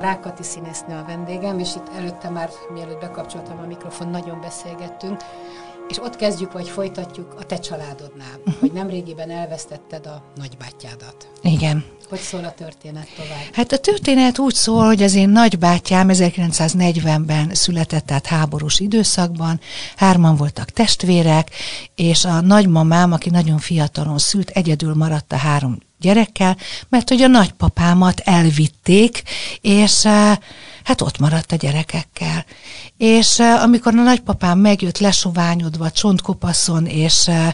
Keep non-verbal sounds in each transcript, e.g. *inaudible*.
Rákati színésznő a vendégem, és itt előtte már, mielőtt bekapcsoltam a mikrofon, nagyon beszélgettünk, és ott kezdjük, vagy folytatjuk a te családodnál, uh-huh. hogy nemrégiben elvesztetted a nagybátyádat. Igen. Hogy szól a történet tovább? Hát a történet úgy szól, hogy az én nagybátyám 1940-ben született, tehát háborús időszakban, hárman voltak testvérek, és a nagymamám, aki nagyon fiatalon szült, egyedül maradt a három gyerekkel, mert hogy a nagypapámat elvitték, és eh, hát ott maradt a gyerekekkel. És eh, amikor a nagypapám megjött lesoványodva, csontkopaszon, és eh,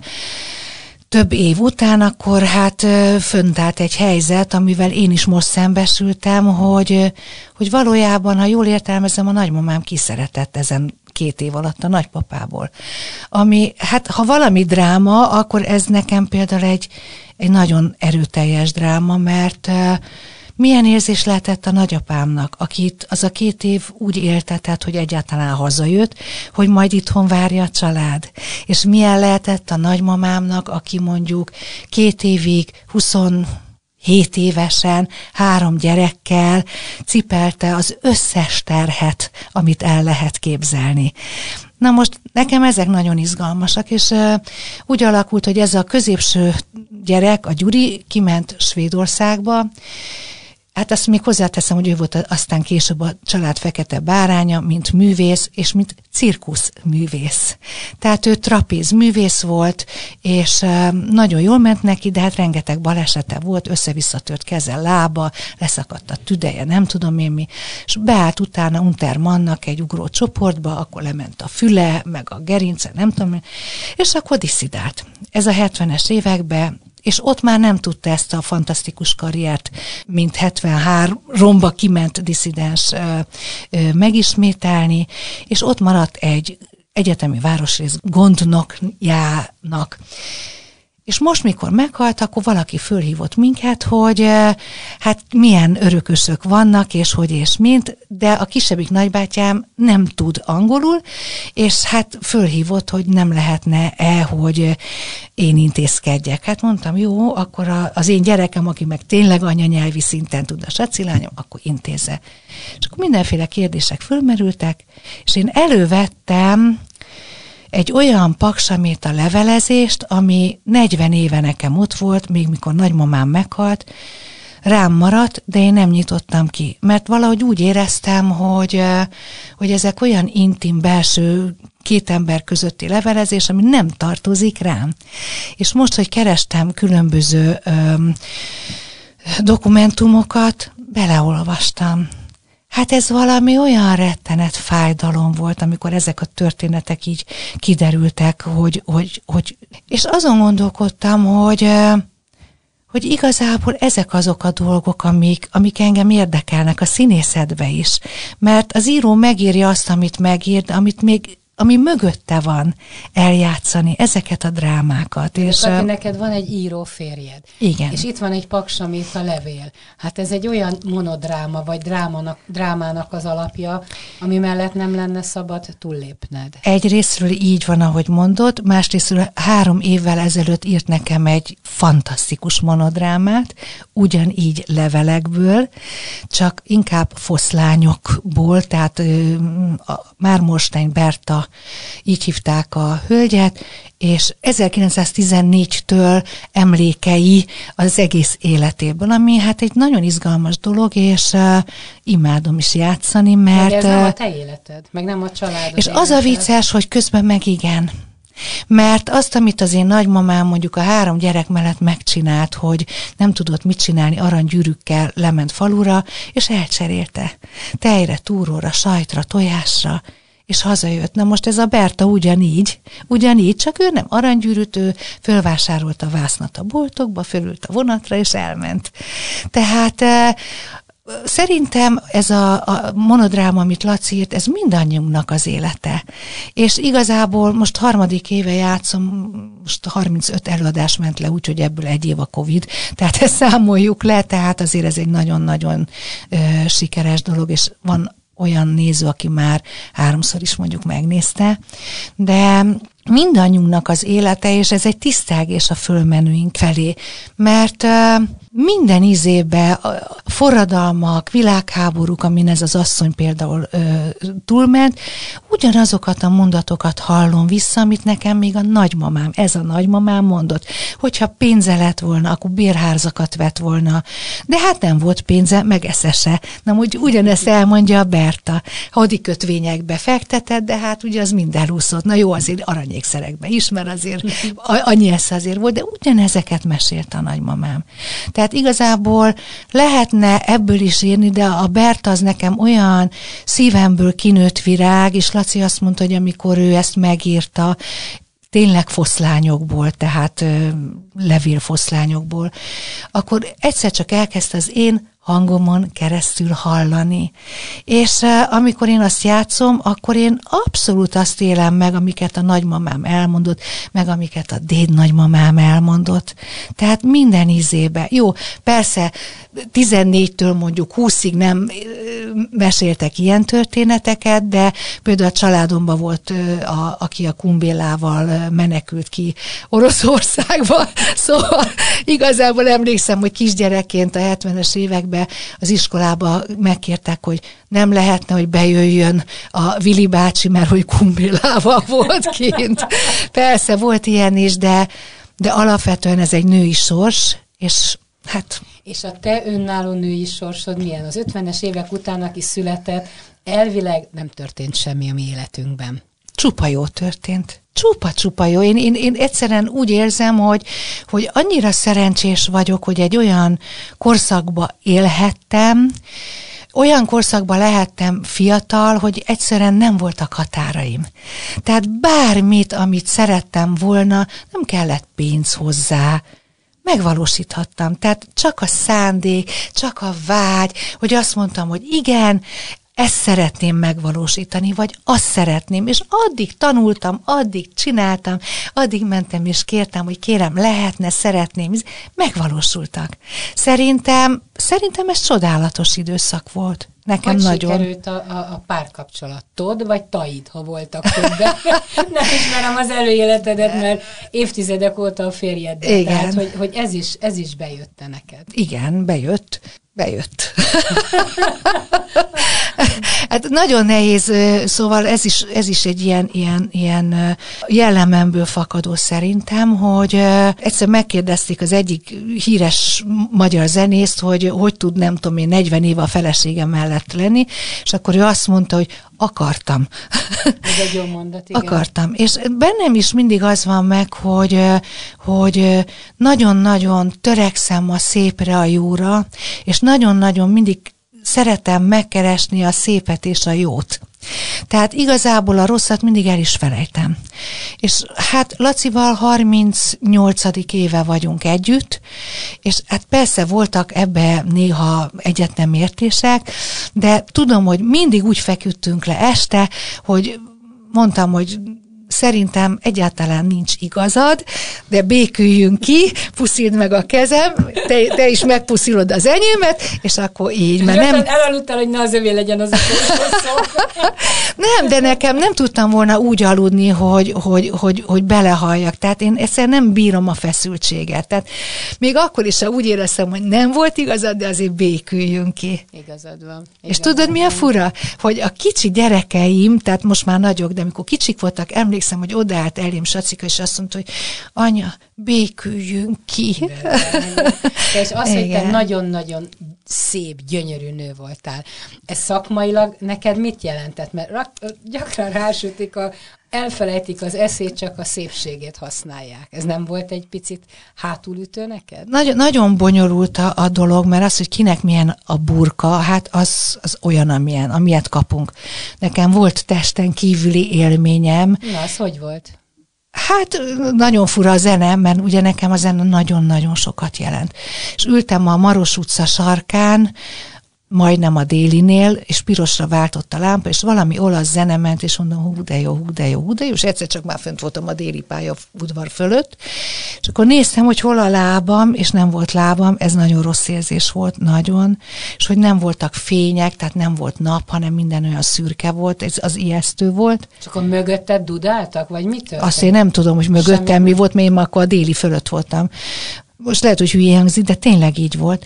több év után, akkor hát fönt állt egy helyzet, amivel én is most szembesültem, hogy, hogy valójában, ha jól értelmezem, a nagymamám kiszeretett ezen két év alatt a nagypapából. Ami, hát ha valami dráma, akkor ez nekem például egy, egy nagyon erőteljes dráma, mert milyen érzés lehetett a nagyapámnak, akit az a két év úgy éltetett, hogy egyáltalán hazajött, hogy majd itthon várja a család. És milyen lehetett a nagymamámnak, aki mondjuk két évig, 20 hét évesen, három gyerekkel cipelte az összes terhet, amit el lehet képzelni. Na most nekem ezek nagyon izgalmasak, és uh, úgy alakult, hogy ez a középső gyerek, a Gyuri, kiment Svédországba, Hát azt még hozzáteszem, hogy ő volt aztán később a család fekete báránya, mint művész, és mint cirkusz művész. Tehát ő trapéz művész volt, és nagyon jól ment neki, de hát rengeteg balesete volt, össze-visszatört keze, lába, leszakadt a tüdeje, nem tudom én mi, és beállt utána Untermannak egy ugró csoportba, akkor lement a füle, meg a gerince, nem tudom, és akkor diszidált. Ez a 70-es években és ott már nem tudta ezt a fantasztikus karriert, mint 73 romba kiment diszidens megismételni, és ott maradt egy egyetemi városrész gondnokjának. És most, mikor meghalt, akkor valaki fölhívott minket, hogy hát milyen örökösök vannak, és hogy és mint, de a kisebbik nagybátyám nem tud angolul, és hát fölhívott, hogy nem lehetne-e, hogy én intézkedjek. Hát mondtam, jó, akkor az én gyerekem, aki meg tényleg anyanyelvi szinten tud a sacilányom, akkor intézze. És akkor mindenféle kérdések fölmerültek, és én elővettem egy olyan paksamét a levelezést, ami 40 éve nekem ott volt, még mikor nagymamám meghalt, rám maradt, de én nem nyitottam ki, mert valahogy úgy éreztem, hogy, hogy ezek olyan intim belső két ember közötti levelezés, ami nem tartozik rám. És most, hogy kerestem különböző öm, dokumentumokat, beleolvastam Hát ez valami olyan rettenet fájdalom volt, amikor ezek a történetek így kiderültek, hogy, hogy, hogy és azon gondolkodtam, hogy hogy igazából ezek azok a dolgok, amik, amik engem érdekelnek a színészetbe is. Mert az író megírja azt, amit megír, amit még ami mögötte van eljátszani ezeket a drámákat. És Kati, neked van egy író férjed. Igen. És itt van egy paksamét a levél. Hát ez egy olyan monodráma, vagy drámanak, drámának az alapja, ami mellett nem lenne szabad túllépned. Egyrésztről így van, ahogy mondod, másrésztről három évvel ezelőtt írt nekem egy fantasztikus monodrámát, ugyanígy levelekből, csak inkább foszlányokból, tehát Mármorstein Berta így hívták a hölgyet, és 1914-től emlékei az egész életéből, ami hát egy nagyon izgalmas dolog, és uh, imádom is játszani, mert... Meg ez nem a te életed, meg nem a családod És az a vicces, hogy közben meg igen. Mert azt, amit az én nagymamám mondjuk a három gyerek mellett megcsinált, hogy nem tudott mit csinálni, aranygyűrűkkel lement falura, és elcserélte. Tejre, túróra, sajtra, tojásra, és hazajött. Na most ez a Berta ugyanígy, ugyanígy, csak ő nem aranygyűrűt, ő fölvásárolta a vásznat a boltokba, fölült a vonatra, és elment. Tehát Szerintem ez a, a monodráma, amit Laci írt, ez mindannyiunknak az élete. És igazából most harmadik éve játszom, most 35 előadás ment le, úgyhogy ebből egy év a Covid, tehát ezt számoljuk le, tehát azért ez egy nagyon-nagyon ö, sikeres dolog, és van olyan néző, aki már háromszor is mondjuk megnézte, de mindannyiunknak az élete, és ez egy tisztelgés a fölmenőink felé, mert minden izébe forradalmak, világháborúk, amin ez az asszony például ö, túlment, ugyanazokat a mondatokat hallom vissza, amit nekem még a nagymamám, ez a nagymamám mondott, hogyha pénze lett volna, akkor bérházakat vett volna, de hát nem volt pénze, meg eszese. Na, úgy, ugyanezt elmondja a Berta. Hadikötvényekbe fektetett, de hát ugye az mind elúszott. Na jó, azért aranyékszerekbe is, mert azért annyi esze azért volt, de ugyanezeket mesélte a nagymamám. Tehát igazából lehetne ebből is írni, de a Bert az nekem olyan szívemből kinőtt virág, és Laci azt mondta, hogy amikor ő ezt megírta, tényleg foszlányokból, tehát ö, levélfoszlányokból, akkor egyszer csak elkezdte az én hangomon keresztül hallani. És uh, amikor én azt játszom, akkor én abszolút azt élem meg, amiket a nagymamám elmondott, meg amiket a déd nagymamám elmondott. Tehát minden izébe. Jó, persze 14-től mondjuk 20-ig nem meséltek ilyen történeteket, de például a családomban volt, a, aki a kumbélával menekült ki Oroszországba, *laughs* szóval igazából emlékszem, hogy kisgyerekként a 70-es években években az iskolába megkértek, hogy nem lehetne, hogy bejöjjön a Vili bácsi, mert hogy kumbélával *laughs* volt kint. Persze, volt ilyen is, de, de alapvetően ez egy női sors, és hát... És a te önálló női sorsod milyen? Az 50-es évek után, aki született, elvileg nem történt semmi a mi életünkben. Csupa jó történt. Csupa-csupa jó. Én, én, én egyszerűen úgy érzem, hogy, hogy annyira szerencsés vagyok, hogy egy olyan korszakba élhettem, olyan korszakban lehettem fiatal, hogy egyszerűen nem voltak határaim. Tehát bármit, amit szerettem volna, nem kellett pénz hozzá, megvalósíthattam. Tehát csak a szándék, csak a vágy, hogy azt mondtam, hogy igen, ezt szeretném megvalósítani, vagy azt szeretném, és addig tanultam, addig csináltam, addig mentem és kértem, hogy kérem, lehetne, szeretném, megvalósultak. Szerintem, szerintem ez csodálatos időszak volt. Nekem hogy nagyon. sikerült a, a, a párkapcsolatod, vagy taid, ha voltak többen? *laughs* Nem ismerem az előéletedet, mert évtizedek óta a férjed. Igen. Tehát, hogy, hogy ez, is, ez is bejött neked. Igen, bejött bejött. *laughs* hát nagyon nehéz, szóval ez is, ez is egy ilyen, ilyen, ilyen jellememből fakadó szerintem, hogy egyszer megkérdezték az egyik híres magyar zenészt, hogy hogy tud, nem tudom én, 40 éve a feleségem mellett lenni, és akkor ő azt mondta, hogy akartam. Ez egy jó mondat, igen. Akartam. És bennem is mindig az van meg, hogy, hogy nagyon-nagyon törekszem a szépre, a jóra, és nagyon-nagyon mindig szeretem megkeresni a szépet és a jót. Tehát igazából a rosszat mindig el is felejtem. És hát Lacival 38. éve vagyunk együtt, és hát persze voltak ebbe néha egyet nem értések, de tudom, hogy mindig úgy feküdtünk le este, hogy mondtam, hogy szerintem egyáltalán nincs igazad, de béküljünk ki, puszild meg a kezem, te, te is megpuszilod az enyémet, és akkor így, mert nem... Elaludtál, hogy ne az övé legyen az *laughs* Nem, de nekem nem tudtam volna úgy aludni, hogy, hogy, hogy, hogy belehalljak. Tehát én egyszerűen nem bírom a feszültséget. Tehát még akkor is, ha úgy éreztem, hogy nem volt igazad, de azért béküljünk ki. Igazad van. Igazad és tudod, mi a fura? Hogy a kicsi gyerekeim, tehát most már nagyok, de amikor kicsik voltak, emlékszem, emlékszem, hogy odaállt elém Sacika, és azt mondta, hogy anya, béküljünk ki. De, és az, hogy te nagyon-nagyon szép, gyönyörű nő voltál. Ez szakmailag neked mit jelentett? Mert gyakran rásütik a elfelejtik az eszét, csak a szépségét használják. Ez nem volt egy picit hátulütő neked? Nagy, nagyon bonyolult a, a dolog, mert az, hogy kinek milyen a burka, hát az, az olyan, amilyen, amilyet kapunk. Nekem volt testen kívüli élményem. Na, az hogy volt? Hát nagyon fura a zene, mert ugye nekem a zene nagyon-nagyon sokat jelent. És ültem a Maros utca sarkán, majdnem a délinél, és pirosra váltott a lámpa, és valami olasz zene ment, és mondom, hú de jó, hú de jó, hú de jó, és egyszer csak már fönt voltam a déli pálya udvar fölött, és akkor néztem, hogy hol a lábam, és nem volt lábam, ez nagyon rossz érzés volt, nagyon, és hogy nem voltak fények, tehát nem volt nap, hanem minden olyan szürke volt, ez az ijesztő volt. És akkor mögötted dudáltak, vagy mit történt? Azt én nem tudom, hogy mögöttem Semmi. mi volt, mert én akkor a déli fölött voltam most lehet, hogy hülye hangzik, de tényleg így volt.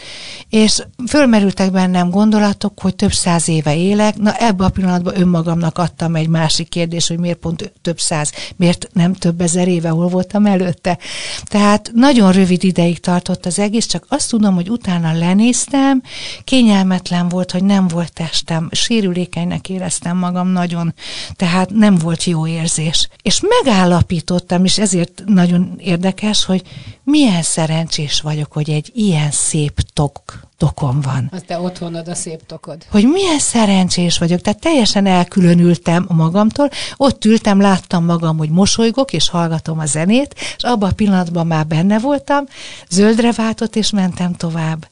És fölmerültek bennem gondolatok, hogy több száz éve élek. Na ebben a pillanatban önmagamnak adtam egy másik kérdés, hogy miért pont több száz, miért nem több ezer éve, hol voltam előtte. Tehát nagyon rövid ideig tartott az egész, csak azt tudom, hogy utána lenéztem, kényelmetlen volt, hogy nem volt testem, sérülékenynek éreztem magam nagyon, tehát nem volt jó érzés. És megállapítottam, és ezért nagyon érdekes, hogy milyen szerencsés vagyok, hogy egy ilyen szép tok, tokom van. Az te otthonod a szép tokod. Hogy milyen szerencsés vagyok, tehát teljesen elkülönültem magamtól, ott ültem, láttam magam, hogy mosolygok, és hallgatom a zenét, és abban a pillanatban már benne voltam, zöldre váltott, és mentem tovább.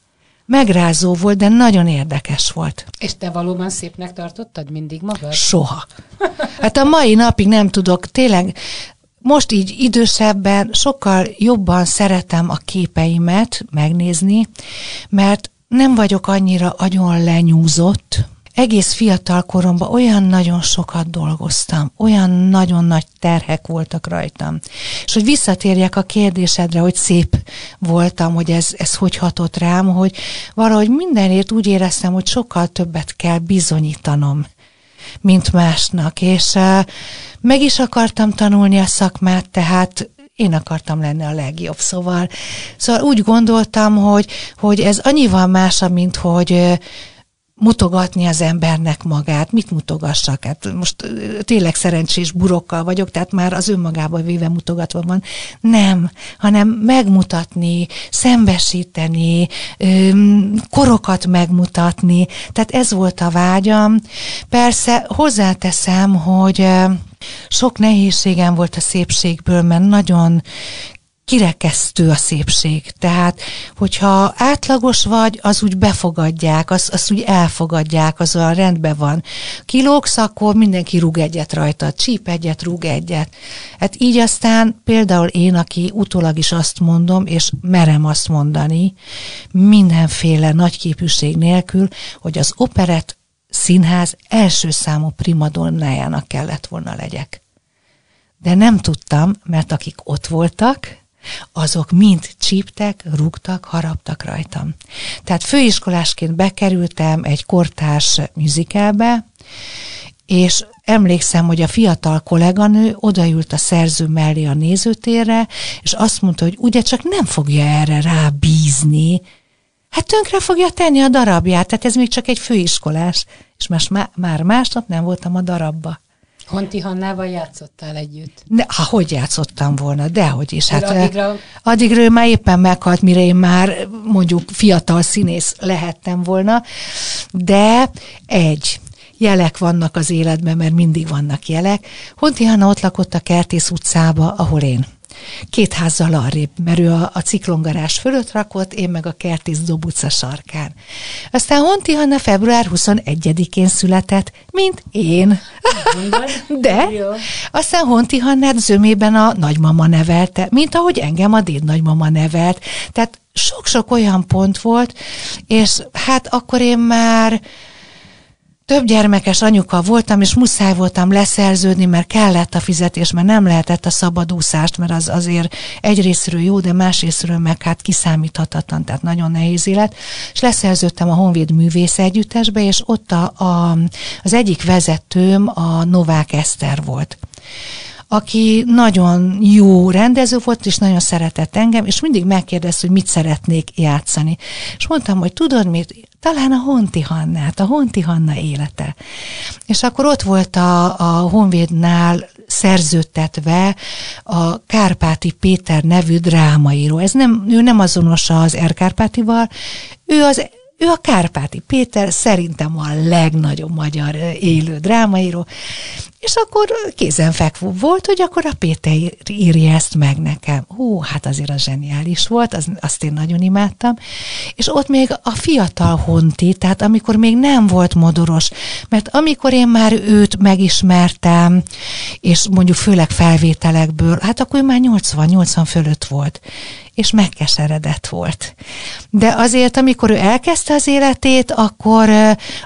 Megrázó volt, de nagyon érdekes volt. És te valóban szépnek tartottad mindig magad? Soha. Hát a mai napig nem tudok, tényleg most így idősebben sokkal jobban szeretem a képeimet megnézni, mert nem vagyok annyira agyon lenyúzott, egész fiatal koromban olyan nagyon sokat dolgoztam, olyan nagyon nagy terhek voltak rajtam. És hogy visszatérjek a kérdésedre, hogy szép voltam, hogy ez, ez hogy hatott rám, hogy valahogy mindenért úgy éreztem, hogy sokkal többet kell bizonyítanom mint másnak, és meg is akartam tanulni a szakmát, tehát én akartam lenni a legjobb, szóval, szóval úgy gondoltam, hogy, hogy ez annyival másabb, mint hogy mutogatni az embernek magát. Mit mutogassak? Hát most tényleg szerencsés burokkal vagyok, tehát már az önmagában véve mutogatva van. Nem, hanem megmutatni, szembesíteni, korokat megmutatni. Tehát ez volt a vágyam. Persze hozzáteszem, hogy sok nehézségem volt a szépségből, mert nagyon kirekesztő a szépség. Tehát, hogyha átlagos vagy, az úgy befogadják, az, az úgy elfogadják, az olyan rendben van. Kilógsz, akkor mindenki rúg egyet rajta, csíp egyet, rúg egyet. Hát így aztán például én, aki utólag is azt mondom, és merem azt mondani, mindenféle nagyképűség nélkül, hogy az operet színház első számú primadonnájának kellett volna legyek. De nem tudtam, mert akik ott voltak, azok mind csíptek, rúgtak, haraptak rajtam. Tehát főiskolásként bekerültem egy kortárs műzikelbe, és emlékszem, hogy a fiatal kolléganő odaült a szerző mellé a nézőtérre, és azt mondta, hogy ugye csak nem fogja erre rábízni, hát tönkre fogja tenni a darabját, tehát ez még csak egy főiskolás, és más, már másnap nem voltam a darabba. Honti Hannával játszottál együtt? Ne, ha hogy játszottam volna, dehogy is. Hát, addigra... addigra ő már éppen meghalt, mire én már mondjuk fiatal színész lehettem volna, de egy, jelek vannak az életben, mert mindig vannak jelek. Honti Hanna ott lakott a Kertész utcába, ahol én két házzal arrébb, mert ő a, a ciklongarás fölött rakott, én meg a Kertész Dobuca sarkán. Aztán Honti Hanna február 21-én született, mint én. *laughs* De aztán Honti Hannát zömében a nagymama nevelte, mint ahogy engem a déd nagymama nevelt. Tehát sok-sok olyan pont volt, és hát akkor én már több gyermekes anyuka voltam, és muszáj voltam leszerződni, mert kellett a fizetés, mert nem lehetett a szabadúszást, mert az azért egyrésztről jó, de másrésztről meg hát kiszámíthatatlan, tehát nagyon nehéz élet. És leszerződtem a Honvéd Művész Együttesbe, és ott a, a, az egyik vezetőm a Novák Eszter volt aki nagyon jó rendező volt, és nagyon szeretett engem, és mindig megkérdezte, hogy mit szeretnék játszani. És mondtam, hogy tudod mit, talán a Honti Hannát, a Honti Hanna élete. És akkor ott volt a, a Honvédnál szerződtetve a Kárpáti Péter nevű drámaíró. Ez nem, ő nem azonos az Erkárpátival, ő az ő a Kárpáti Péter, szerintem a legnagyobb magyar élő drámaíró, És akkor kézenfekvő volt, hogy akkor a Péter írja ezt meg nekem. Hú, hát azért az zseniális volt, az, azt én nagyon imádtam. És ott még a fiatal Honti, tehát amikor még nem volt modoros, mert amikor én már őt megismertem, és mondjuk főleg felvételekből, hát akkor ő már 80-80 fölött volt és megkeseredett volt. De azért, amikor ő elkezdte az életét, akkor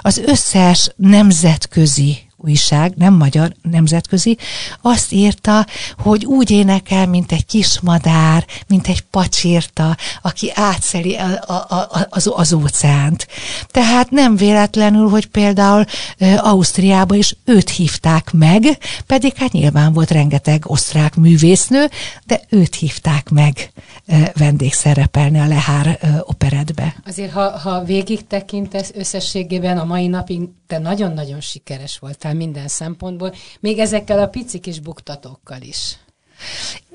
az összes nemzetközi újság, nem magyar, nemzetközi, azt írta, hogy úgy énekel, mint egy kismadár, mint egy pacsírta, aki átszeli a, a, a, az, az óceánt. Tehát nem véletlenül, hogy például Ausztriába is őt hívták meg, pedig hát nyilván volt rengeteg osztrák művésznő, de őt hívták meg vendégszerepelni a Lehár operetbe. Azért, ha, ha végig tekintesz összességében a mai napig, te nagyon-nagyon sikeres voltál minden szempontból, még ezekkel a pici kis buktatókkal is.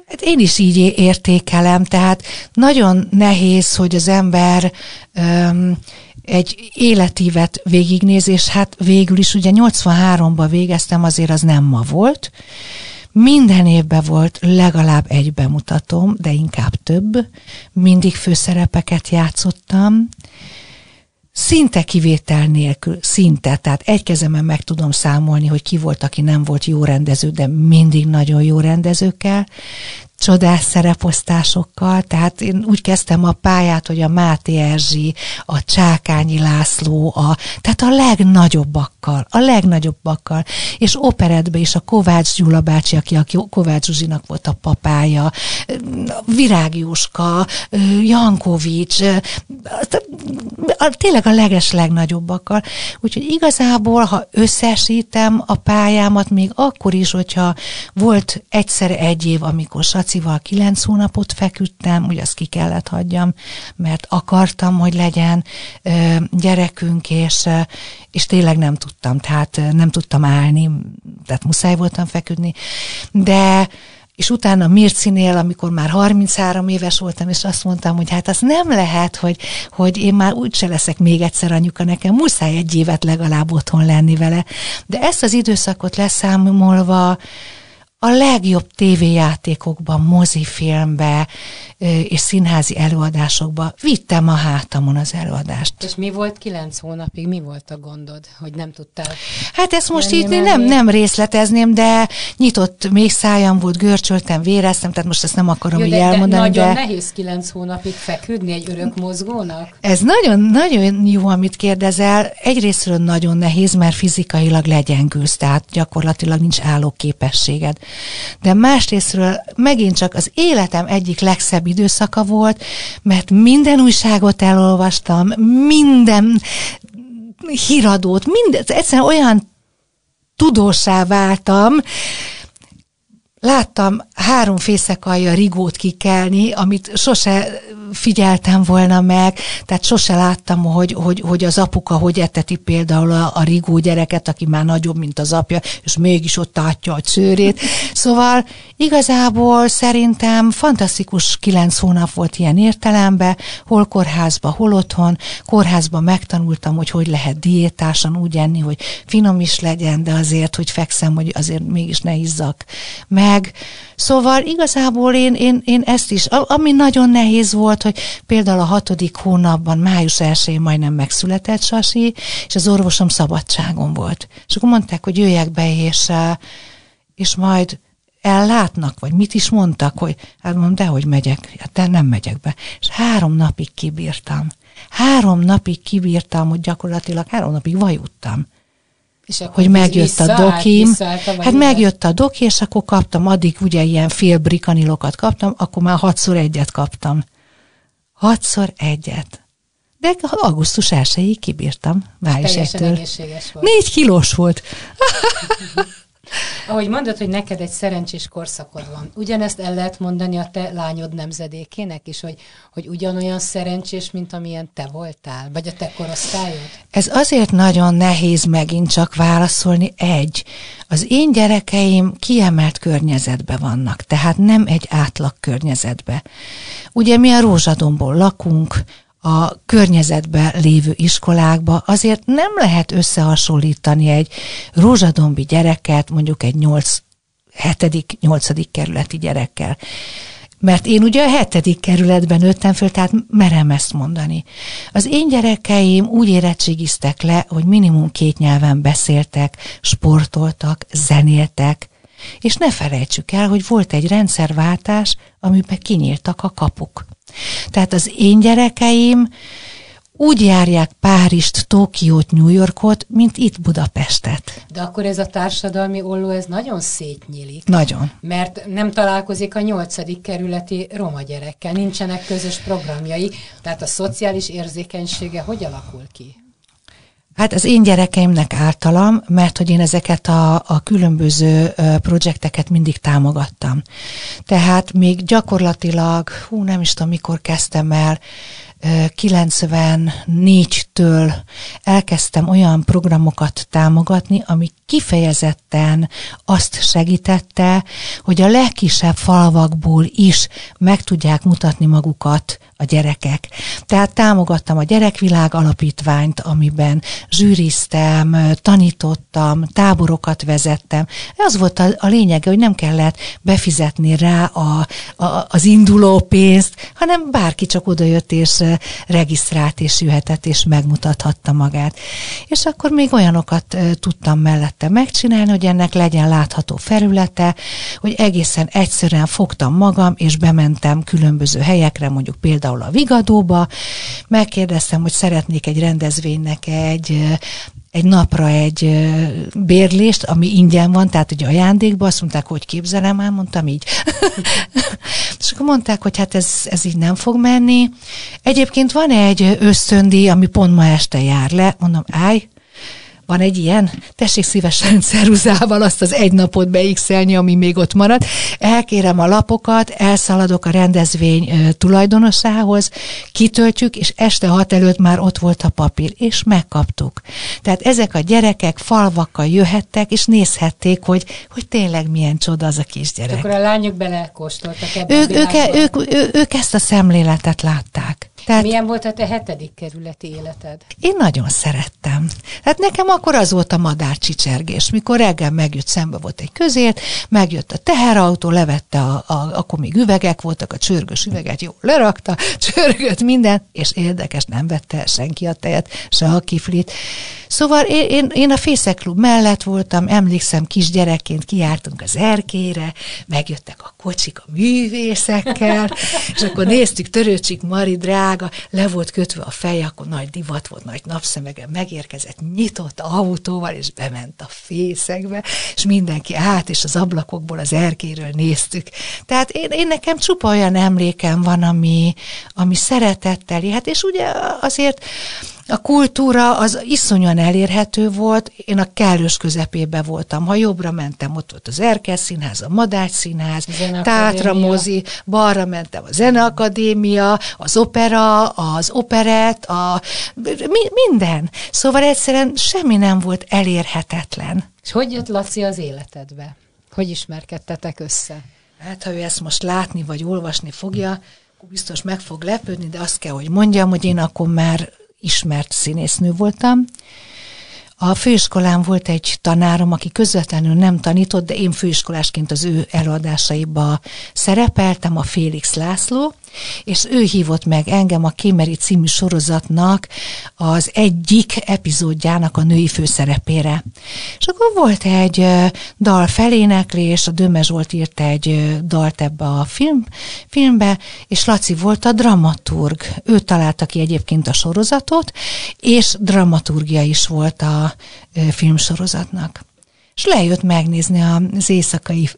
Hát én is így értékelem, tehát nagyon nehéz, hogy az ember um, egy életívet végignéz, és hát végül is ugye 83-ban végeztem, azért az nem ma volt, minden évben volt legalább egy bemutatom, de inkább több. Mindig főszerepeket játszottam. Szinte kivétel nélkül, szinte, tehát egy kezemen meg tudom számolni, hogy ki volt, aki nem volt jó rendező, de mindig nagyon jó rendezőkkel csodás szereposztásokkal, tehát én úgy kezdtem a pályát, hogy a Máté Erzsi, a Csákányi László, a, tehát a legnagyobbakkal, a legnagyobbakkal, és operetbe is a Kovács Gyula bácsi, aki a Kovács Zsuzsinak volt a papája, Virág Jóska, Jankovics, tényleg a leges legnagyobbakkal. Úgyhogy igazából, ha összesítem a pályámat, még akkor is, hogyha volt egyszer egy év, amikor Lacival kilenc hónapot feküdtem, ugye azt ki kellett hagyjam, mert akartam, hogy legyen gyerekünk, és, és tényleg nem tudtam, tehát nem tudtam állni, tehát muszáj voltam feküdni, de és utána Mircinél, amikor már 33 éves voltam, és azt mondtam, hogy hát az nem lehet, hogy, hogy én már úgyse leszek még egyszer anyuka, nekem muszáj egy évet legalább otthon lenni vele. De ezt az időszakot leszámolva, a legjobb tévéjátékokban, mozifilmbe és színházi előadásokba vittem a hátamon az előadást. És mi volt kilenc hónapig, mi volt a gondod, hogy nem tudtál? Hát ezt most így nem, nem részletezném, de nyitott még szájam volt, görcsöltem, véreztem, tehát most ezt nem akarom Jó, így de, elmondani. De nagyon de... nehéz kilenc hónapig feküdni egy örök mozgónak? Ez nagyon, nagyon jó, amit kérdezel. Egyrésztről nagyon nehéz, mert fizikailag legyengülsz, tehát gyakorlatilag nincs állóképességed. De másrésztről megint csak az életem egyik legszebb időszaka volt, mert minden újságot elolvastam, minden híradót, minden, egyszerűen olyan tudósá váltam, láttam három fészekalja rigót kikelni, amit sose figyeltem volna meg, tehát sose láttam, hogy, hogy, hogy az apuka hogy eteti például a, a rigó gyereket, aki már nagyobb, mint az apja, és mégis ott átja a csőrét. Szóval igazából szerintem fantasztikus kilenc hónap volt ilyen értelemben, hol kórházba, hol otthon. Kórházban megtanultam, hogy hogy lehet diétásan úgy enni, hogy finom is legyen, de azért, hogy fekszem, hogy azért mégis ne izzak meg. Szóval igazából én, én, én ezt is, ami nagyon nehéz volt, hogy például a hatodik hónapban, május 1 majdnem megszületett Sasi, és az orvosom szabadságon volt. És akkor mondták, hogy jöjjek be, és, és majd ellátnak, vagy mit is mondtak, hogy hát mondom, de hogy megyek, hát nem megyek be. És három napig kibírtam. Három napig kibírtam, hogy gyakorlatilag három napig vajuttam. És hogy megjött a dokim. Hát megjött a doki, és akkor kaptam, addig ugye ilyen fél brikanilokat kaptam, akkor már hatszor egyet kaptam. Hatszor egyet. De augusztus 1 kibírtam. Május Teljesen Négy kilós volt. *laughs* Ahogy mondod, hogy neked egy szerencsés korszakod van, ugyanezt el lehet mondani a te lányod nemzedékének is, hogy, hogy ugyanolyan szerencsés, mint amilyen te voltál, vagy a te korosztályod? Ez azért nagyon nehéz megint csak válaszolni. Egy, az én gyerekeim kiemelt környezetbe vannak, tehát nem egy átlag környezetbe. Ugye mi a Rózsadomból lakunk, a környezetben lévő iskolákba, azért nem lehet összehasonlítani egy rózsadombi gyereket mondjuk egy 8 hetedik, nyolcadik kerületi gyerekkel. Mert én ugye a hetedik kerületben nőttem föl, tehát merem ezt mondani. Az én gyerekeim úgy érettségiztek le, hogy minimum két nyelven beszéltek, sportoltak, zenéltek, és ne felejtsük el, hogy volt egy rendszerváltás, amiben kinyíltak a kapuk. Tehát az én gyerekeim úgy járják Párizst, Tokiót, New Yorkot, mint itt Budapestet. De akkor ez a társadalmi olló, ez nagyon szétnyílik. Nagyon. Mert nem találkozik a nyolcadik kerületi roma gyerekkel, nincsenek közös programjai, tehát a szociális érzékenysége hogy alakul ki? Hát az én gyerekeimnek általam, mert hogy én ezeket a, a különböző projekteket mindig támogattam. Tehát még gyakorlatilag, hú, nem is tudom, mikor kezdtem el, 94-től elkezdtem olyan programokat támogatni, ami kifejezetten azt segítette, hogy a legkisebb falvakból is meg tudják mutatni magukat a gyerekek. Tehát támogattam a Gyerekvilág Alapítványt, amiben zsűriztem, tanítottam, táborokat vezettem. Az volt a, a lényege, hogy nem kellett befizetni rá a, a, az induló pénzt, hanem bárki csak odajött és regisztrált és jöhetett és megmutathatta magát. És akkor még olyanokat tudtam mellette megcsinálni, hogy ennek legyen látható felülete, hogy egészen egyszerűen fogtam magam, és bementem különböző helyekre, mondjuk például a Vigadóba, megkérdeztem, hogy szeretnék egy rendezvénynek egy egy napra egy bérlést, ami ingyen van, tehát egy ajándékba, azt mondták, hogy képzelem el, mondtam így. *laughs* és akkor mondták, hogy hát ez, ez így nem fog menni. Egyébként van egy ösztöndi, ami pont ma este jár le, mondom, állj, van egy ilyen? Tessék szívesen ceruzával azt az egy napot beixelni, ami még ott marad. Elkérem a lapokat, elszaladok a rendezvény tulajdonosához, kitöltjük, és este hat előtt már ott volt a papír, és megkaptuk. Tehát ezek a gyerekek falvakkal jöhettek, és nézhették, hogy, hogy tényleg milyen csoda az a kisgyerek. Akkor a lányok belekóstoltak ebbe ők, ők, ők, ők, ők ezt a szemléletet látták. Tehát, Milyen volt a te hetedik kerületi életed? Én nagyon szerettem. Hát nekem akkor az volt a madárcsicsergés, mikor reggel megjött, szembe volt egy közért, megjött a teherautó, levette, a, a, akkor még üvegek voltak, a csörgős üveget jól lerakta, *laughs* csörgött minden, és érdekes, nem vette senki a tejet, se a kiflit. Szóval én, én, én a Fészeklub mellett voltam, emlékszem, kisgyerekként kiártunk az erkére, megjöttek a kocsik a művészekkel, és akkor néztük Törőcsik Mari drága, le volt kötve a fej, akkor nagy divat volt, nagy napszemege, megérkezett, nyitott autóval, és bement a fészekbe, és mindenki át, és az ablakokból az erkéről néztük. Tehát én, én nekem csupa olyan emlékem van, ami, ami szeretettel, hát és ugye azért a kultúra az iszonyan elérhető volt, én a kellős közepébe voltam. Ha jobbra mentem, ott volt az Erkel Színház, a Madács Színház, Tátra mozi, balra mentem a Zeneakadémia, az opera, az operett, a, mi, minden. Szóval egyszerűen semmi nem volt elérhetetlen. És hogy jött Laci az életedbe? Hogy ismerkedtetek össze? Hát, ha ő ezt most látni vagy olvasni fogja, biztos meg fog lepődni, de azt kell, hogy mondjam, hogy én akkor már ismert színésznő voltam. A főiskolán volt egy tanárom, aki közvetlenül nem tanított, de én főiskolásként az ő előadásaiba szerepeltem, a Félix László, és ő hívott meg engem a Kémeri című sorozatnak az egyik epizódjának a női főszerepére. És akkor volt egy dal feléneklés, a Döme Zsolt írt egy dalt ebbe a film, filmbe, és Laci volt a dramaturg. Ő találta ki egyébként a sorozatot, és dramaturgia is volt a filmsorozatnak és lejött megnézni az éjszakai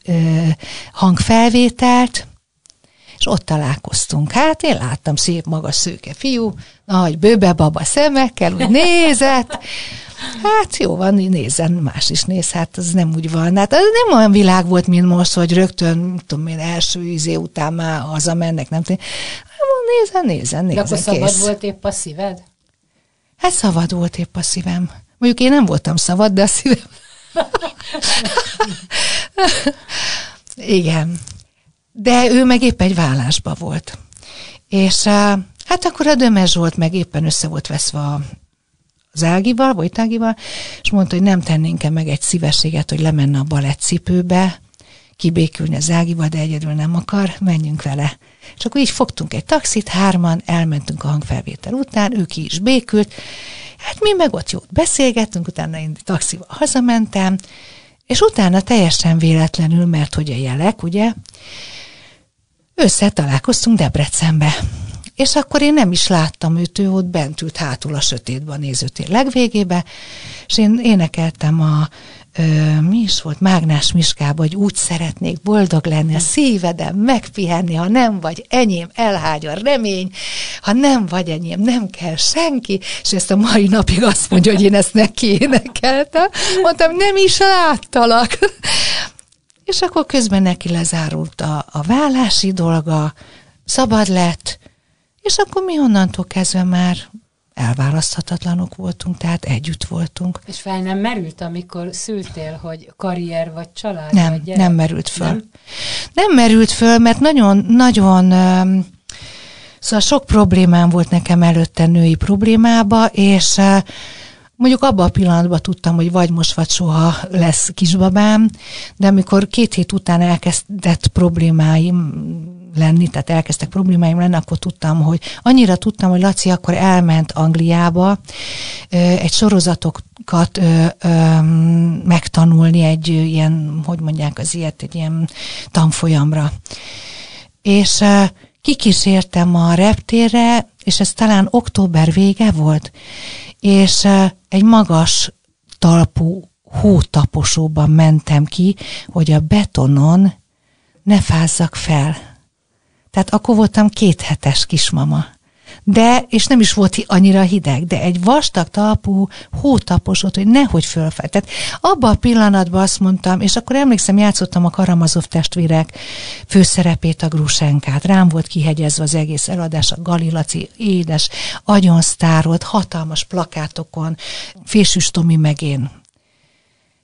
hangfelvételt, és ott találkoztunk. Hát én láttam szép magas szőke fiú, nagy bőbe baba szemekkel, úgy nézett, Hát jó van, nézzen, más is néz, hát az nem úgy van. Hát az nem olyan világ volt, mint most, hogy rögtön, tudom én, első izé után már hazamennek, nem tudom. Hát, nézzen, nézzen, nézzen, De akkor szabad volt épp a szíved? Hát szabad volt épp a szívem. Mondjuk én nem voltam szabad, de a szívem... *laughs* Igen de ő meg épp egy vállásba volt. És Hát akkor a Dömes volt meg éppen össze volt veszve a az Ágival, Vojtágival, és mondta, hogy nem tennénk-e meg egy szívességet, hogy lemenne a balettcipőbe, kibékülni az Ágival, de egyedül nem akar, menjünk vele. És akkor így fogtunk egy taxit, hárman, elmentünk a hangfelvétel után, ő ki is békült, hát mi meg ott jót beszélgettünk, utána én taxival hazamentem, és utána teljesen véletlenül, mert hogy a jelek, ugye, összetalálkoztunk Debrecenbe. És akkor én nem is láttam őt, ő ott bent ült hátul a sötétben nézőtér legvégébe, és én énekeltem a ö, mi is volt, Mágnás Miskába, hogy úgy szeretnék boldog lenni, a szívedem megpihenni, ha nem vagy enyém, elhágy a remény, ha nem vagy enyém, nem kell senki, és ezt a mai napig azt mondja, hogy én ezt neki énekeltem. Mondtam, nem is láttalak. És akkor közben neki lezárult a, a vállási dolga, szabad lett, és akkor mi onnantól kezdve már elválaszthatatlanok voltunk, tehát együtt voltunk. És fel nem merült, amikor szültél, hogy karrier vagy család? Nem, vagy nem merült föl. Nem? nem merült föl, mert nagyon, nagyon, szóval sok problémám volt nekem előtte női problémába, és Mondjuk abban a pillanatban tudtam, hogy vagy most, vagy soha lesz kisbabám, de amikor két hét után elkezdett problémáim lenni, tehát elkezdtek problémáim lenni, akkor tudtam, hogy annyira tudtam, hogy Laci akkor elment Angliába egy sorozatokat megtanulni egy ilyen, hogy mondják az ilyet, egy ilyen tanfolyamra. És kikísértem a reptérre, és ez talán október vége volt, és egy magas talpú hótaposóban mentem ki, hogy a betonon ne fázzak fel. Tehát akkor voltam kéthetes kismama. De, és nem is volt annyira hideg, de egy vastag talpú hótaposott, hogy nehogy fölfel. Tehát abban a pillanatban azt mondtam, és akkor emlékszem, játszottam a Karamazov testvérek főszerepét, a Grusenkát. Rám volt kihegyezve az egész eladás, a Galilaci édes, agyon sztárolt, hatalmas plakátokon, Fésűs Tomi meg én.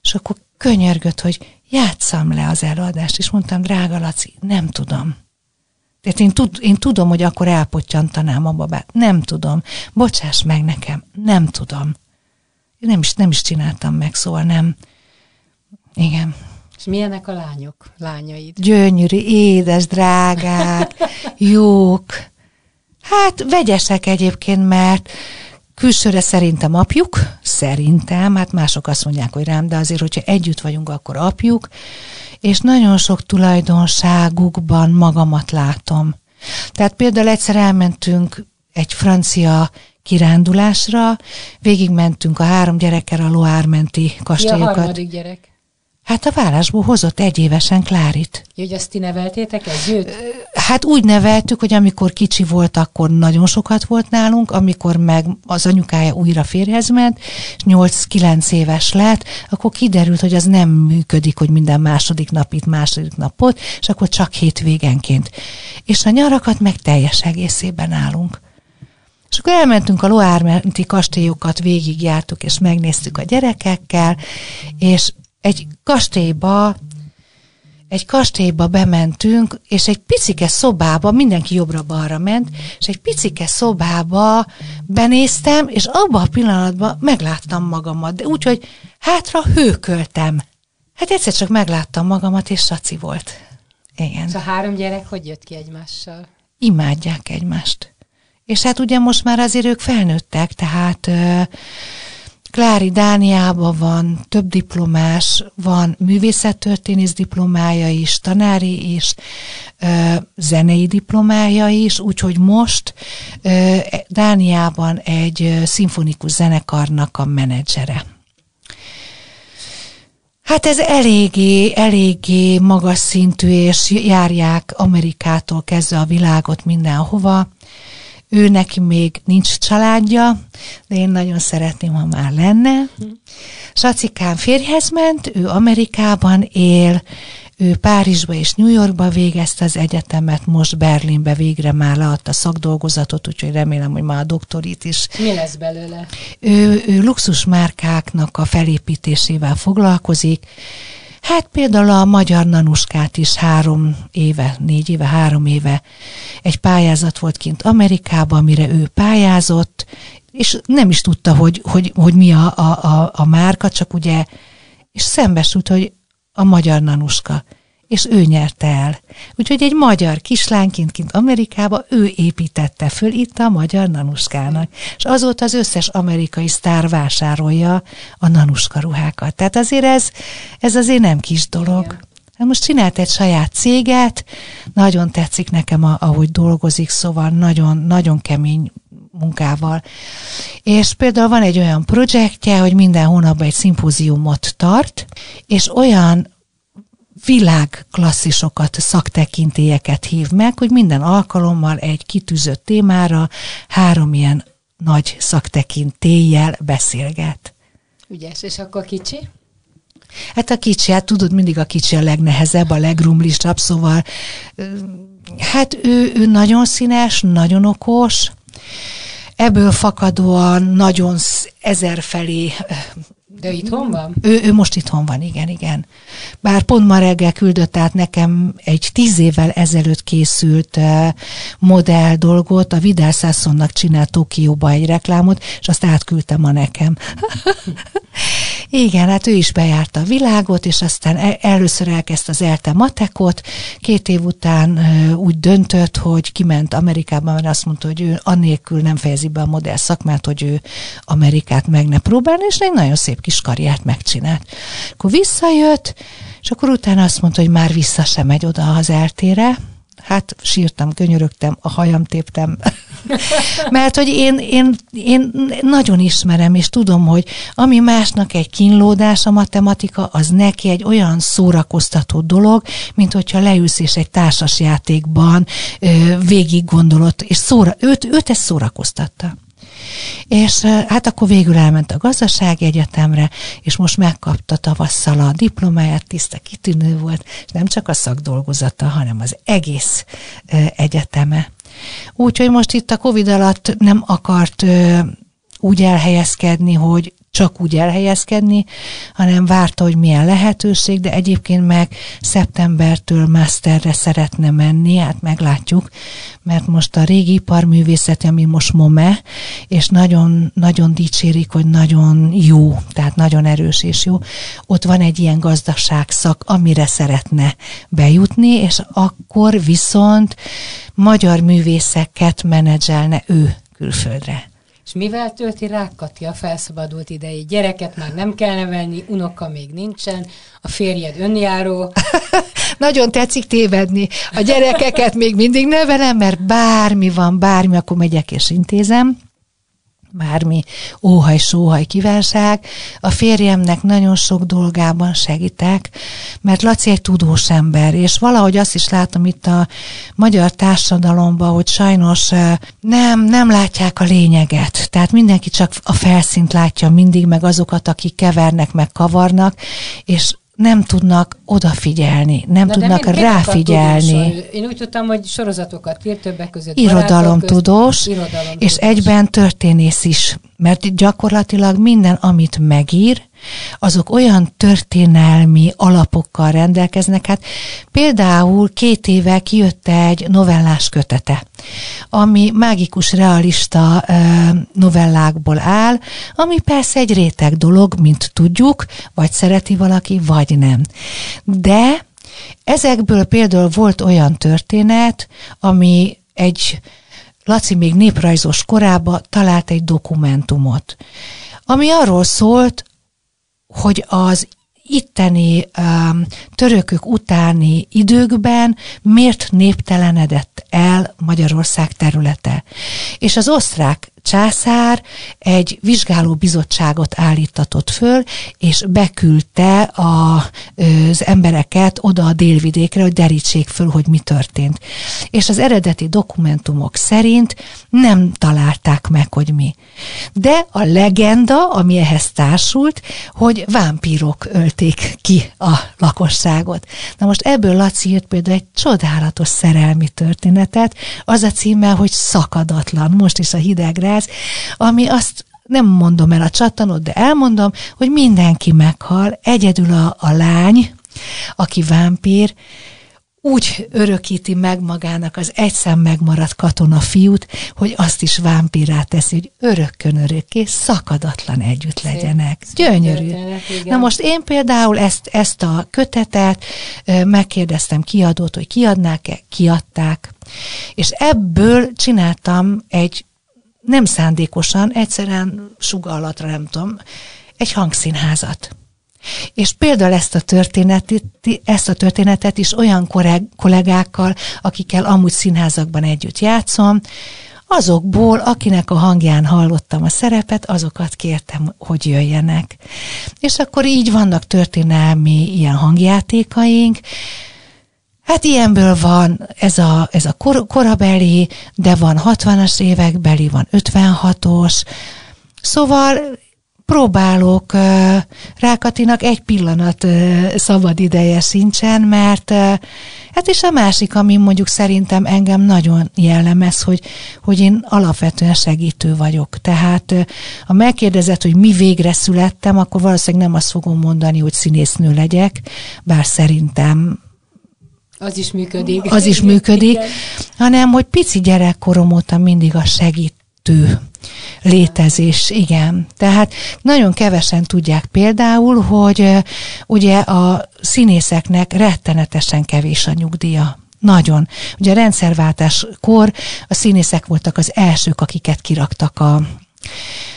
És akkor könyörgött, hogy játszam le az eladást, és mondtam, drága Laci, nem tudom tehát én, tud, én tudom, hogy akkor elpottyantanám a babát. Nem tudom. Bocsáss meg nekem. Nem tudom. Én nem is, nem is csináltam meg, szóval nem. Igen. És milyenek a lányok, lányaid? Gyönyörű, édes, drágák, *laughs* jók. Hát vegyesek egyébként, mert külsőre szerintem apjuk, szerintem, hát mások azt mondják, hogy rám, de azért, hogyha együtt vagyunk, akkor apjuk és nagyon sok tulajdonságukban magamat látom. Tehát például egyszer elmentünk egy francia kirándulásra, végigmentünk a három gyerekkel a Loármenti kastélyokat. Ki a harmadik gyerek? Hát a vállásból hozott egy évesen Klárit. Hogy azt ti neveltétek együtt? Hát úgy neveltük, hogy amikor kicsi volt, akkor nagyon sokat volt nálunk, amikor meg az anyukája újra férhez ment, és 8-9 éves lett, akkor kiderült, hogy az nem működik, hogy minden második nap itt, második napot, és akkor csak hétvégenként. És a nyarakat meg teljes egészében állunk. És akkor elmentünk a Loármenti kastélyokat, végigjártuk, és megnéztük a gyerekekkel, és egy kastélyba egy kastélyba bementünk, és egy picike szobába, mindenki jobbra-balra ment, és egy picike szobába benéztem, és abban a pillanatban megláttam magamat, de úgyhogy hátra hőköltem. Hát egyszer csak megláttam magamat, és saci volt. Igen. Szóval három gyerek hogy jött ki egymással? Imádják egymást. És hát ugye most már azért ők felnőttek, tehát Klári Dániában van több diplomás, van művészettörténész diplomája is, tanári is, zenei diplomája is, úgyhogy most Dániában egy szimfonikus zenekarnak a menedzsere. Hát ez eléggé, eléggé magas szintű, és járják Amerikától kezdve a világot mindenhova. Ő neki még nincs családja, de én nagyon szeretném, ha már lenne. Sacikán férjhez ment, ő Amerikában él, ő Párizsba és New Yorkba végezte az egyetemet, most Berlinbe végre már leadta szakdolgozatot, úgyhogy remélem, hogy már a doktorit is. Mi lesz belőle? Ő, ő luxusmárkáknak a felépítésével foglalkozik, Hát például a magyar nanuskát is három éve, négy éve, három éve egy pályázat volt kint Amerikában, amire ő pályázott, és nem is tudta, hogy, hogy, hogy mi a, a, a, a márka, csak ugye, és szembesült, hogy a magyar nanuska és ő nyerte el. Úgyhogy egy magyar kislányként kint Amerikába ő építette föl itt a magyar nanuskának. És azóta az összes amerikai sztár vásárolja a nanuska ruhákat. Tehát azért ez, ez azért nem kis dolog. Igen. Hát most csinált egy saját céget, nagyon tetszik nekem, ahogy dolgozik, szóval nagyon, nagyon kemény munkával. És például van egy olyan projektje, hogy minden hónapban egy szimpóziumot tart, és olyan világklasszisokat, szaktekintélyeket hív meg, hogy minden alkalommal egy kitűzött témára három ilyen nagy szaktekintéllyel beszélget. Ügyes, és akkor kicsi? Hát a kicsi, hát tudod, mindig a kicsi a legnehezebb, a legrumlisabb, szóval hát ő, ő nagyon színes, nagyon okos, ebből fakadóan nagyon ezerfelé de itthon van? Ő, ő most itthon van, igen, igen. Bár pont ma reggel küldött át nekem egy tíz évvel ezelőtt készült uh, modell dolgot, a Vidal Sassonnak csinált Tokióba egy reklámot, és azt átküldtem ma nekem. *laughs* igen, hát ő is bejárta a világot, és aztán el, először elkezdte az ELTE matekot, két év után uh, úgy döntött, hogy kiment Amerikába, mert azt mondta, hogy ő annélkül nem fejezi be a modell szakmát, hogy ő Amerikát meg ne próbálni, és egy nagyon szép kis karriert megcsinált. Akkor visszajött, és akkor utána azt mondta, hogy már vissza sem megy oda az eltére, hát sírtam, könyörögtem, a hajam téptem. *laughs* Mert hogy én, én, én nagyon ismerem, és tudom, hogy ami másnak egy kínlódás a matematika, az neki egy olyan szórakoztató dolog, mint hogyha leülsz és egy társasjátékban végig gondolod, és szóra, őt, őt ez szórakoztatta. És hát akkor végül elment a gazdasági egyetemre, és most megkapta tavasszal a diplomáját, tiszta kitűnő volt, és nem csak a szakdolgozata, hanem az egész egyeteme. Úgyhogy most itt a Covid alatt nem akart úgy elhelyezkedni, hogy csak úgy elhelyezkedni, hanem várta, hogy milyen lehetőség, de egyébként meg szeptembertől masterre szeretne menni, hát meglátjuk, mert most a régi iparművészet, ami most MOME, és nagyon, nagyon dicsérik, hogy nagyon jó, tehát nagyon erős és jó, ott van egy ilyen gazdaságszak, amire szeretne bejutni, és akkor viszont magyar művészeket menedzselne ő külföldre. És mivel tölti Kati a felszabadult idejét? Gyereket már nem kell nevelni, unoka még nincsen, a férjed önjáró. *laughs* Nagyon tetszik tévedni. A gyerekeket még mindig nevelem, mert bármi van, bármi, akkor megyek és intézem bármi óhaj, sóhaj kívánság. A férjemnek nagyon sok dolgában segítek, mert Laci egy tudós ember, és valahogy azt is látom itt a magyar társadalomban, hogy sajnos nem, nem látják a lényeget. Tehát mindenki csak a felszínt látja mindig, meg azokat, akik kevernek, meg kavarnak, és nem tudnak odafigyelni, nem Na, tudnak ráfigyelni. Én úgy tudtam, hogy sorozatokat ír többek között. Irodalomtudós, és egyben történész is, mert gyakorlatilag minden, amit megír, azok olyan történelmi alapokkal rendelkeznek. Hát például két éve kijött egy novellás kötete, ami mágikus realista novellákból áll, ami persze egy réteg dolog, mint tudjuk, vagy szereti valaki, vagy nem. De ezekből például volt olyan történet, ami egy Laci még néprajzos korában talált egy dokumentumot, ami arról szólt, hogy az itteni um, törökök utáni időkben miért néptelenedett el Magyarország területe. És az osztrák császár egy vizsgáló bizottságot állítatott föl, és beküldte a, az embereket oda a délvidékre, hogy derítsék föl, hogy mi történt. És az eredeti dokumentumok szerint nem találták meg, hogy mi. De a legenda, ami ehhez társult, hogy vámpírok ölték ki a lakosságot. Na most ebből Laci írt például egy csodálatos szerelmi történetet, az a címe, hogy szakadatlan, most is a hidegre ház, ami azt nem mondom el a csatanot, de elmondom, hogy mindenki meghal, egyedül a, a lány, aki vámpír, úgy örökíti meg magának az egyszer megmaradt katona fiút, hogy azt is vámpírá teszi, hogy örökkön örökké szakadatlan együtt legyenek. Szép, Gyönyörű. Történet, Na most én például ezt, ezt a kötetet megkérdeztem kiadót, hogy kiadnák-e, kiadták, és ebből csináltam egy nem szándékosan, egyszerűen sugallatra, nem tudom, egy hangszínházat. És például ezt a történetet, ezt a történetet is olyan kollégákkal, akikkel amúgy színházakban együtt játszom, azokból, akinek a hangján hallottam a szerepet, azokat kértem, hogy jöjjenek. És akkor így vannak történelmi ilyen hangjátékaink, Hát ilyenből van ez a, ez a kor, korabeli, de van 60-as évekbeli, van 56-os, Szóval próbálok Rákatinak egy pillanat szabad ideje sincsen, mert hát és a másik, ami mondjuk szerintem engem nagyon jellemez, hogy, hogy én alapvetően segítő vagyok. Tehát ha megkérdezett, hogy mi végre születtem, akkor valószínűleg nem azt fogom mondani, hogy színésznő legyek, bár szerintem az is működik. Az is működik, hanem hogy pici gyerekkorom óta mindig a segítő létezés, igen. Tehát nagyon kevesen tudják például, hogy ugye a színészeknek rettenetesen kevés a nyugdíja. Nagyon. Ugye a rendszerváltáskor a színészek voltak az elsők, akiket kiraktak a,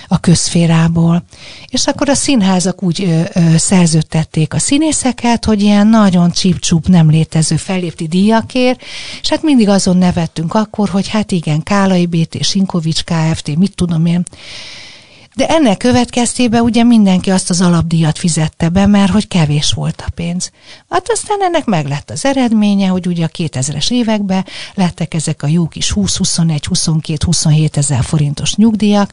a közférából. És akkor a színházak úgy ö, ö, szerződtették a színészeket, hogy ilyen nagyon csíp nem létező fellépti díjakért, és hát mindig azon nevettünk akkor, hogy hát igen, Kálai BT, Sinkovics Kft., mit tudom én, de ennek következtében ugye mindenki azt az alapdíjat fizette be, mert hogy kevés volt a pénz. Hát aztán ennek meg lett az eredménye, hogy ugye a 2000-es években lettek ezek a jó kis 20, 21, 22, 27 ezer forintos nyugdíjak,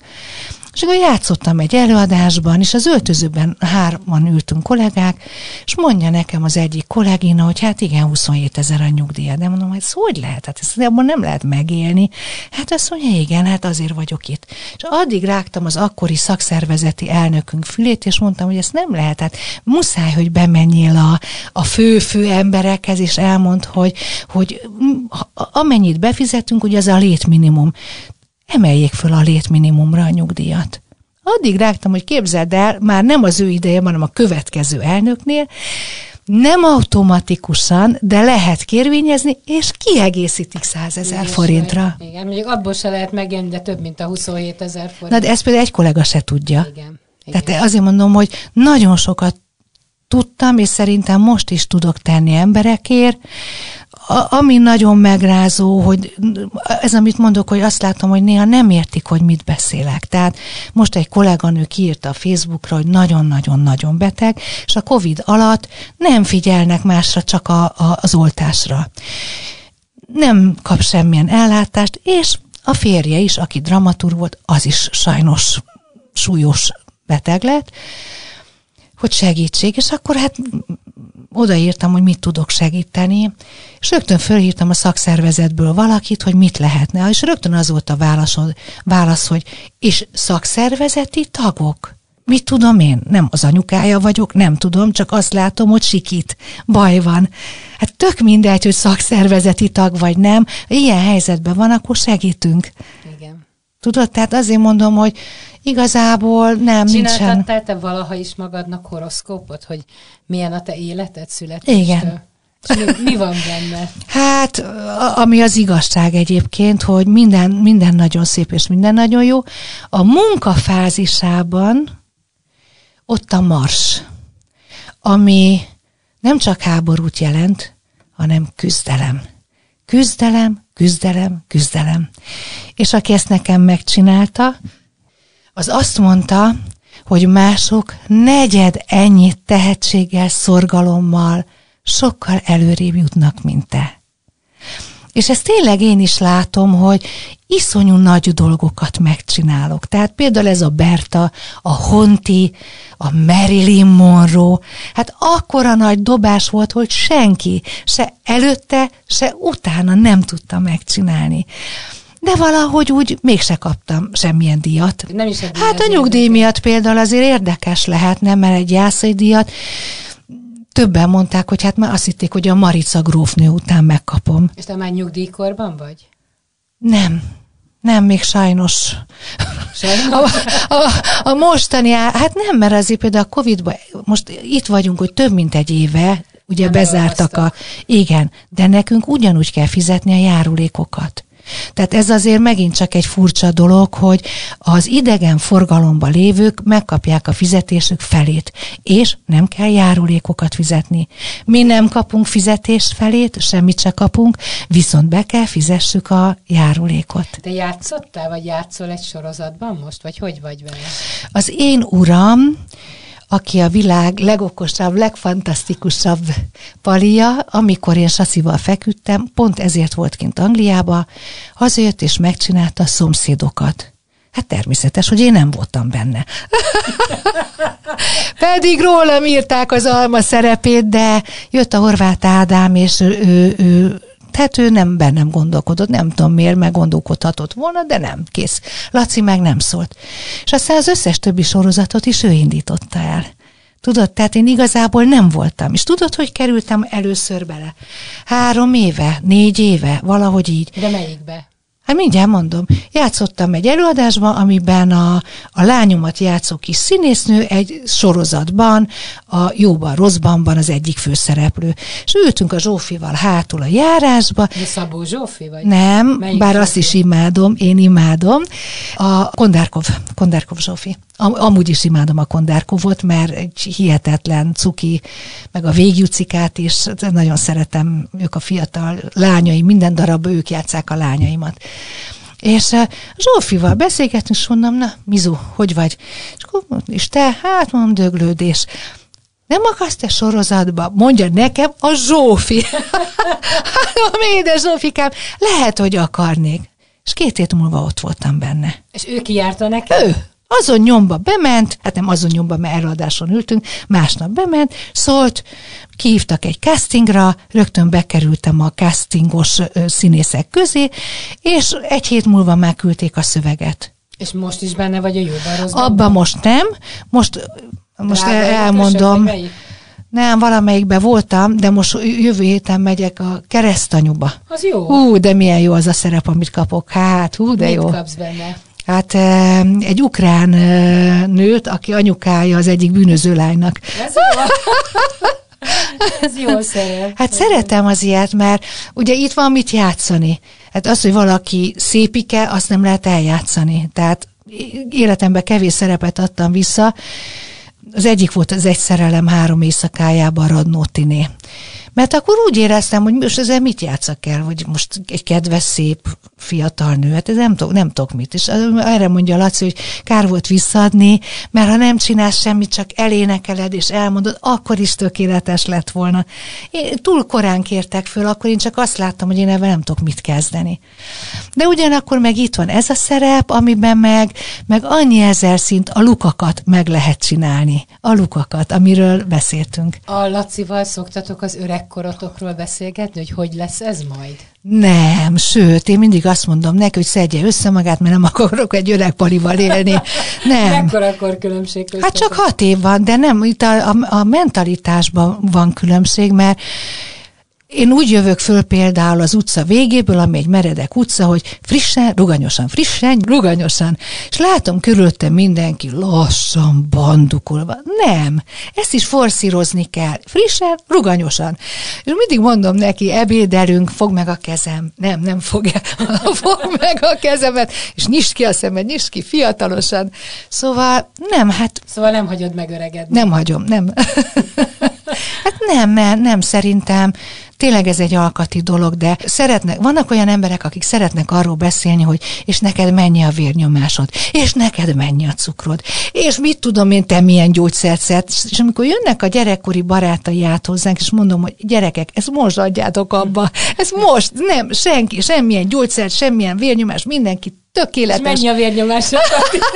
és akkor játszottam egy előadásban, és az öltözőben hárman ültünk kollégák, és mondja nekem az egyik kollégina, hogy hát igen, 27 ezer a nyugdíja. De mondom, ez hogy lehet? Hát ezt abban nem lehet megélni. Hát azt mondja, igen, hát azért vagyok itt. És addig rágtam az akkori szakszervezeti elnökünk fülét, és mondtam, hogy ezt nem lehet. Hát muszáj, hogy bemenjél a, a fő-fő emberekhez, és elmond, hogy, hogy amennyit befizetünk, ugye az a létminimum emeljék föl a létminimumra a nyugdíjat. Addig rágtam, hogy képzeld el, már nem az ő ideje, hanem a következő elnöknél, nem automatikusan, de lehet kérvényezni, és kiegészítik 100 ezer forintra. Igen, mondjuk abból se lehet megélni, de több, mint a 27 ezer forint. Na, de ezt például egy kollega se tudja. Igen. Igen. Tehát azért mondom, hogy nagyon sokat tudtam, és szerintem most is tudok tenni emberekért, a, ami nagyon megrázó, hogy ez, amit mondok, hogy azt látom, hogy néha nem értik, hogy mit beszélek. Tehát most egy kolléganő kiírta a Facebookra, hogy nagyon-nagyon-nagyon beteg, és a Covid alatt nem figyelnek másra, csak a, a, az oltásra. Nem kap semmilyen ellátást, és a férje is, aki dramatur volt, az is sajnos súlyos beteg lett, hogy segítség, és akkor hát odaírtam, hogy mit tudok segíteni, és rögtön fölhívtam a szakszervezetből valakit, hogy mit lehetne, és rögtön az volt a válasz, válasz hogy és szakszervezeti tagok? Mit tudom én? Nem az anyukája vagyok, nem tudom, csak azt látom, hogy sikít. Baj van. Hát tök mindegy, hogy szakszervezeti tag vagy nem. Ilyen helyzetben van, akkor segítünk. Igen. Tudod, tehát azért mondom, hogy Igazából nem, Csináltattál nincsen. te valaha is magadnak horoszkópot, hogy milyen a te életed születéstől? Igen. Mi, mi van benne? Hát, ami az igazság egyébként, hogy minden, minden nagyon szép és minden nagyon jó. A munkafázisában ott a mars, ami nem csak háborút jelent, hanem küzdelem. Küzdelem, küzdelem, küzdelem. És aki ezt nekem megcsinálta, az azt mondta, hogy mások negyed ennyi tehetséggel, szorgalommal sokkal előrébb jutnak, mint te. És ezt tényleg én is látom, hogy iszonyú nagy dolgokat megcsinálok. Tehát például ez a Berta, a Honti, a Marilyn Monroe, hát akkora nagy dobás volt, hogy senki se előtte, se utána nem tudta megcsinálni de valahogy úgy mégse kaptam semmilyen díjat. Nem is hát a nyugdíj miatt például azért érdekes lehetne, mert egy jászai díjat többen mondták, hogy hát már azt hitték, hogy a Marica grófnő után megkapom. És te már nyugdíjkorban vagy? Nem, nem, még sajnos. sajnos? A, a, a mostani, hát nem, mert azért például a Covid-ban, most itt vagyunk, hogy több mint egy éve, ugye nem bezártak a... Igen, de nekünk ugyanúgy kell fizetni a járulékokat. Tehát ez azért megint csak egy furcsa dolog, hogy az idegen forgalomba lévők megkapják a fizetésük felét, és nem kell járulékokat fizetni. Mi nem kapunk fizetést felét, semmit se kapunk, viszont be kell fizessük a járulékot. Te játszottál, vagy játszol egy sorozatban most, vagy hogy vagy vele? Az én uram, aki a világ legokosabb, legfantasztikusabb palia, amikor én Saszival feküdtem, pont ezért volt kint Angliába, hazajött és megcsinálta a szomszédokat. Hát természetes, hogy én nem voltam benne. *laughs* Pedig rólam írták az alma szerepét, de jött a horvát Ádám, és ő, ő, ő tehát ő nem bennem gondolkodott, nem tudom miért, meg gondolkodhatott volna, de nem, kész. Laci meg nem szólt. És aztán az összes többi sorozatot is ő indította el. Tudod, tehát én igazából nem voltam. És tudod, hogy kerültem először bele? Három éve, négy éve, valahogy így. De melyikbe? Hát mindjárt mondom. Játszottam egy előadásban, amiben a, a lányomat játszó kis színésznő egy sorozatban, a jóban, rosszban van az egyik főszereplő. És ültünk a Zsófival hátul a járásba. De Szabó Zsófi vagy? Nem, Melyik bár Zsófi? azt is imádom, én imádom. A Kondárkov, Kondárkov Zsófi. Am, amúgy is imádom a Kondárkovot, mert egy hihetetlen cuki, meg a végjucikát is, nagyon szeretem, ők a fiatal lányai, minden darabban ők játszák a lányaimat. És uh, Zsófival beszélgetünk, és mondom, na, Mizu, hogy vagy? És, akkor, és te, hát mondom, döglődés. Nem akarsz te sorozatba? Mondja nekem a Zsófi. *laughs* hát, édes Zsófikám, lehet, hogy akarnék. És két hét múlva ott voltam benne. És ő kijárta nekem? Ő. Azon nyomba bement, hát nem azon nyomba, mert előadáson ültünk, másnap bement, szólt, kihívtak egy castingra, rögtön bekerültem a castingos színészek közé, és egy hét múlva már küldték a szöveget. És most is benne vagy a jóban rosszban? Abba most nem, most, most Drága elmondom. Nem, valamelyikben voltam, de most jövő héten megyek a keresztanyuba. Az jó. Hú, de milyen jó az a szerep, amit kapok. Hát, hú, de Mit jó. kapsz benne? Hát egy ukrán nőt, aki anyukája az egyik bűnöző lánynak. Ez jó. *laughs* Ez jó szerep. Hát szeretem az ilyet, mert ugye itt van mit játszani. Hát az, hogy valaki szépike, azt nem lehet eljátszani. Tehát életemben kevés szerepet adtam vissza. Az egyik volt az egy szerelem három éjszakájában Radnótiné. Mert akkor úgy éreztem, hogy most ezzel mit játszak el, hogy most egy kedves, szép, fiatal nő, hát ez nem, tudok, nem tudok mit. És erre mondja Laci, hogy kár volt visszaadni, mert ha nem csinálsz semmit, csak elénekeled és elmondod, akkor is tökéletes lett volna. Én túl korán kértek föl, akkor én csak azt láttam, hogy én ebben nem tudok mit kezdeni. De ugyanakkor meg itt van ez a szerep, amiben meg, meg annyi ezer szint a lukakat meg lehet csinálni. A lukakat, amiről beszéltünk. A Lacival szoktatok az öregkorotokról beszélgetni, hogy hogy lesz ez majd? Nem, sőt, én mindig azt mondom neki, hogy szedje össze magát, mert nem akarok egy öreg palival élni. Nem. Mekkora akkor különbség? Hát csak hat év van, de nem, itt a, a, a mentalitásban van különbség, mert én úgy jövök föl például az utca végéből, ami egy meredek utca, hogy frissen, ruganyosan, frissen, ruganyosan. És látom körülöttem mindenki lassan bandukolva. Nem, ezt is forszírozni kell. Frissen, ruganyosan. És mindig mondom neki, ebédelünk, fog meg a kezem. Nem, nem fogja. *laughs* fog meg a kezemet, és nyisd ki a szemed, nyisd ki fiatalosan. Szóval nem, hát... Szóval nem hagyod megöregedni. Nem hagyom, nem. *laughs* hát nem, nem, nem szerintem tényleg ez egy alkati dolog, de szeretnek, vannak olyan emberek, akik szeretnek arról beszélni, hogy és neked mennyi a vérnyomásod, és neked mennyi a cukrod, és mit tudom én, te milyen gyógyszert szedsz, és amikor jönnek a gyerekkori barátai át hozzánk, és mondom, hogy gyerekek, ezt most adjátok abba, ez most, nem, senki, semmilyen gyógyszert, semmilyen vérnyomás, mindenki tökéletes. És mennyi a vérnyomás?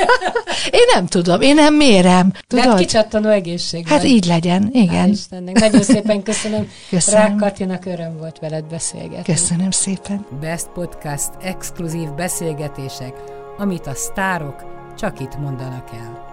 *laughs* én nem tudom, én nem mérem. Tudod? De hát kicsattanó egészség Hát így legyen, igen. Istennek. Nagyon szépen köszönöm. *laughs* köszönöm. Rák Katinak öröm volt veled beszélgetni. Köszönöm szépen. Best Podcast exkluzív beszélgetések, amit a sztárok csak itt mondanak el.